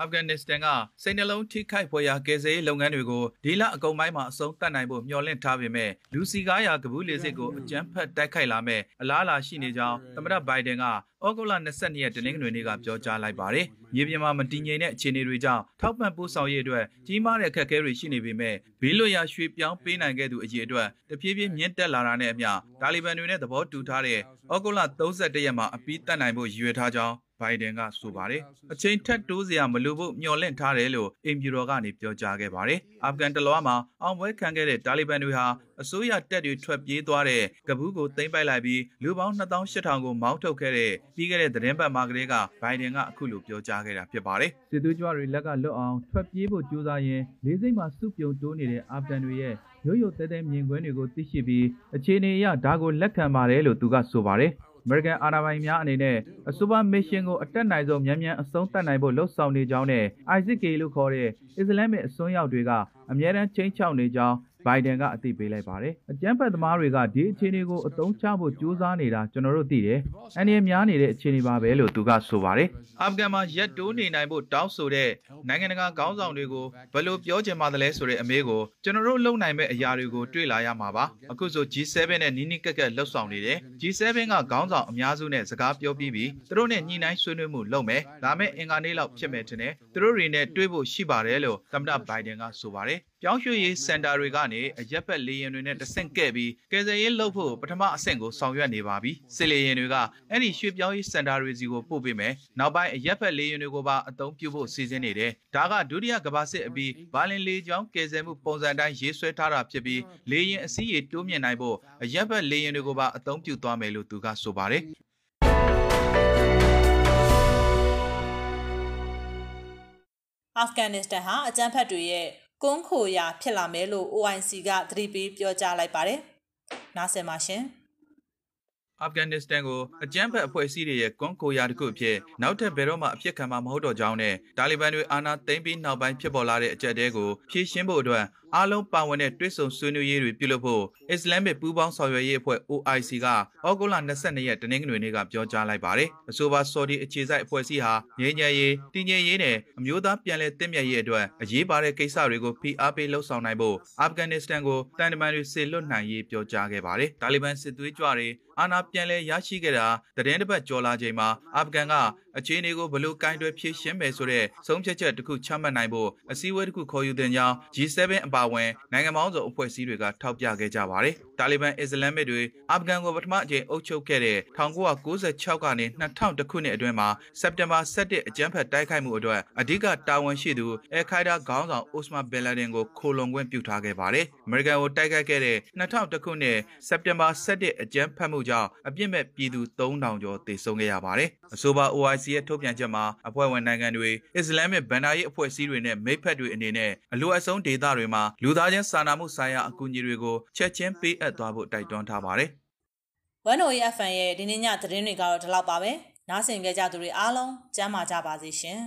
Speaker 4: အာဖဂန်နစ္စတန်ကစိတ်နှလုံးထိခိုက်ဖွယ်ရာကယ်ဆယ်ရေးလုပ်ငန်းတွေကိုဒီလအကုန်ပိုင်းမှာအဆုံးသတ်နိုင်ဖို့မျှော်လင့်ထားပေမဲ့လူစီကားရာကဘူးလေစစ်ကိုအကြမ်းဖက်တိုက်ခိုက်လာမဲ့အလားအလာရှိနေကြောင်းသမ္မတဘိုင်ဒန်ကဩဂုတ်လ22ရက်တနင်္ဂနွေနေ့ကပြောကြားလိုက်ပါတယ်။မြေပြင်မှာမတည်ငြိမ်တဲ့အခြေအနေတွေကြောင့်ထောက်ပံ့ပို့ဆောင်ရေးအတွက်ကြီးမားတဲ့အခက်အခဲတွေရှိနေပေမဲ့ဘေးလွတ်ရာရွှေ့ပြောင်းပေးနိုင်ခဲ့သူအကြီးအတွက်တဖြည်းဖြည်းမြင့်တက်လာတာနဲ့အမျှတာလီဘန်တွေနဲ့သဘောတူထားတဲ့ဩဂုတ်လ31ရက်မှာအပြီးတတ်နိုင်ဖို့ရည်ရွယ်ထားကြောင်း ဘိုင်ဒန်ကဆိုပါတယ်အချိန်ထက်တိုးစရာမလိုဖို့မျှော်လင့်ထားတယ်လို့အင်ဖြူတော်ကနေပြောကြားခဲ့ပါတယ်အာဖဂန်တလွားမှာအောင်ပွဲခံခဲ့တဲ့တာလီဘန်တွေဟာအစိုးရတပ်တွေထွက်ပြေးသွားတဲ့ကဘူးကိုသိမ်းပိုက်လိုက်ပြီးလူပေါင်း2800ကိုမောင်းထုတ်ခဲ့တဲ့ပြီးခဲ့တဲ့သတင်းပတ်မှာကလေးကဘိုင်ဒန်ကအခုလိုပြောကြားခဲ့တာဖြစ်ပါတယ်စစ်သွေးကြွတွေလက်ကလွတ်အောင်ထွက်ပြေးဖို့ကြိုးစားရင်းလေးစိတ်မှာစုပြုံတိုးနေတဲ့အာဖဂန်တွေရဲ့ရိုးရိုးတဲတဲမြင်ကွင်းတွေကိုသိရှိပြီးအခြေအနေအရဒါကိုလက်ခံပါတယ်လို့သူကဆိုပါတယ် အမေရိကန်အာဏာပိုင်များအနေနဲ့အဆိုပါမစ်ရှင်ကိုအတက်နိုင်ဆုံးမြန်မြန်အဆုံးသတ်နိုင်ဖို့လှုံ့ဆော်နေကြောင်းနဲ့ ISIS-K လို့ခေါ်တဲ့အစ္စလာမစ်အစွန်းရောက်တွေကအမြဲတမ်းချိန်ချောက်နေကြောင်း ဘိုင်ဒန်ကအသိပေးလိုက်ပါတယ်။အကြမ်းဖက်သမားတွေကဒီအခြေအနေကိုအသုံးချဖို့ကြိုးစားနေတာကျွန်တော်တို့သိတယ်။အန်ဒီများနေတဲ့အခြေအနေပါပဲလို့သူကဆိုပါတယ်။အာဖဂန်မှာရက်တိုးနေနိုင်ဖို့တောင်းဆိုတဲ့နိုင်ငံတကာခေါင်းဆောင်တွေကိုဘယ်လိုပြောချင်ပါသလဲဆိုတဲ့အမေးကိုကျွန်တော်တို့လုပ်နိုင်မဲ့အရာတွေကိုတွေ့လာရမှာပါ။အခုဆို G7 နဲ့နီးနီးကက်ကက်လှုပ်ဆောင်နေတယ်။ G7 ကခေါင်းဆောင်အများစုနဲ့စကားပြောပြီးပြီးသူတို့နဲ့ညှိနှိုင်းဆွေးနွေးမှုလုပ်မယ်။ဒါမဲ့အင်္ဂါနေ့လောက်ဖြစ်မယ်ထင်တယ်။သူတို့တွေနဲ့တွေ့ဖို့ရှိပါတယ်လို့သမ္မတဘိုင်ဒန်ကဆိုပါတယ်။ ပြောင်းရွှေ့ရေးစင်တာတွေကနေအရက်ဘက်လေယာဉ်တွေနဲ့တဆင့်ကဲ့ပြီးကယ်ဆယ်ရေးလုပ်ဖို့ပထမအဆင့်ကိုဆောင်ရွက်နေပါပြီစစ်လေယာဉ်တွေကအဲ့ဒီရွှေ့ပြောင်းရေးစင်တာတွေစီကိုပို့ပေးမယ်နောက်ပိုင်းအရက်ဘက်လေယာဉ်တွေကိုပါအသုံးပြုဖို့စီစဉ်နေတယ်ဒါကဒုတိယကမ္ဘာစစ်အပြီးဘာလင်လေကြောင်းကယ်ဆယ်မှုပုံစံတိုင်းရေးဆွဲထားတာဖြစ်ပြီးလေယာဉ်အစည်းအတိုးမြင့်နိုင်ဖို့အရက်ဘက်လေယာဉ်တွေကိုပါအသုံးပြုသွားမယ်လို့သူကဆိုပါတယ်
Speaker 1: အာဖဂန်နစ္စတန်ဟာအကြမ်းဖက်တွေရဲ့ ကွန်းခိုရာဖြစ်လာမယ်လို့ OIC ကသတိပေးပြောကြားလိုက်ပါတယ်။နားဆင်ပါရှင်။
Speaker 4: အာဖဂန်နစ္စတန်ကိုအကြမ်းဖက်အဖွဲ့အစည်းတွေရဲ့ကွန်ကိုယာတစ်ခုအဖြစ်နောက်ထပ်ဘယ်တော့မှအဖြစ်ခံမှာမဟုတ်တော့ကြောင်းနဲ့တာလီဘန်တွေအာဏာသိမ်းပြီးနောက်ပိုင်းဖြစ်ပေါ်လာတဲ့အကြက်တဲကိုဖြေရှင်းဖို့အတွက် အားလုံးပါဝင်တဲ့တွဲဆုံဆွေးနွေးရေးတွေပြုလုပ်ဖို့အစ္စလာမစ်ပူးပေါင်းဆောင်ရွက်ရေးအဖွဲ့ OIC ကဩဂုတ်လ22ရက်တနင်္ဂနွေနေ့ကပြောကြားလိုက်ပါတယ်။အဆိုပါဆော်ဒီအခြေစိုက်အဖွဲ့အစည်းဟာငြိမ်းချမ်းရေးတည်ငြိမ်ရေးနဲ့အမျိုးသားပြန်လည်တည်မြဲရေးအတွက်အရေးပါတဲ့ကိစ္စတွေကိုဖိအားပေးလှုံ့ဆော်နိုင်ဖို့အာဖဂန်နစ္စတန်ကိုတန်တမန်တွေဆေလွတ်နိုင်ရေးပြောကြားခဲ့ပါတယ်။တာလီဘန်စစ်သွေးကြွတွေအာဏာပြန်လည်ရရှိခဲ့တာတရင်တစ်ပတ်ကျော်လာချိန်မှာအာဖဂန်က အခြေအနေကိုဘလို့ကင်တွယ်ဖြည့်ရှင်းမယ်ဆိုတဲ့ဆုံးဖြတ်ချက်တစ်ခုချမှတ်နိုင်ဖို့အစည်းအဝေးတစ်ခုခေါ်ယူတင်ကြောင်း G7 အပါအဝင်နိုင်ငံပေါင်းစုံအဖွဲ့အစည်းတွေကထောက်ပြခဲ့ကြပါတယ်။တာလီဘန်အစ္စလာမစ်တွေအာဖဂန်ကိုပထမအကြိမ်အုပ်ချုပ်ခဲ့တဲ့1996ကနေ2000ခုနှစ်အတွင်းမှာစက်တင်ဘာ17အကြမ်းဖက်တိုက်ခိုက်မှုအတွက်အဓိကတာဝန်ရှိသူအယ်ခိုင်ဒါခေါင်းဆောင်အိုစမာဘယ်လာဒင်ကိုခိုလုံခွင့်ပြုထားခဲ့ပါတယ်။အမေရိကန်ကိုတိုက်ခိုက်ခဲ့တဲ့2000ခုနှစ်စက်တင်ဘာ17အကြမ်းဖက်မှုကြောင့်အပြစ်မဲ့ပြည်သူ3000ကျော်သေဆုံးခဲ့ရပါတယ်။အဆိုပါ OIC ရဲ့ထုတ်ပြန်ချက်မှာအဖွဲ့ဝင်နိုင်ငံတွေအစ္စလာမစ်ဗန်ဒါရေးအဖွဲ့အစည်းတွေနဲ့မိတ်ဖက်တွေအနေနဲ့အလိုအဆုံးဒေသတွေမှာလူသားချင်းစာနာမှုဆိုင်ရာအကူအညီတွေကိုချက်ချင်းပေးအပ်သွားဖို့တိုက်တွန်းထားပါတယ်
Speaker 1: 1OE FM ရဲ့ဒီနေ့ညသတင်းတွေကတော့ဒီလောက်ပါပဲနားဆင်ကြကြသူတွေအားလုံးကျမ်းမာကြပါစေရှင်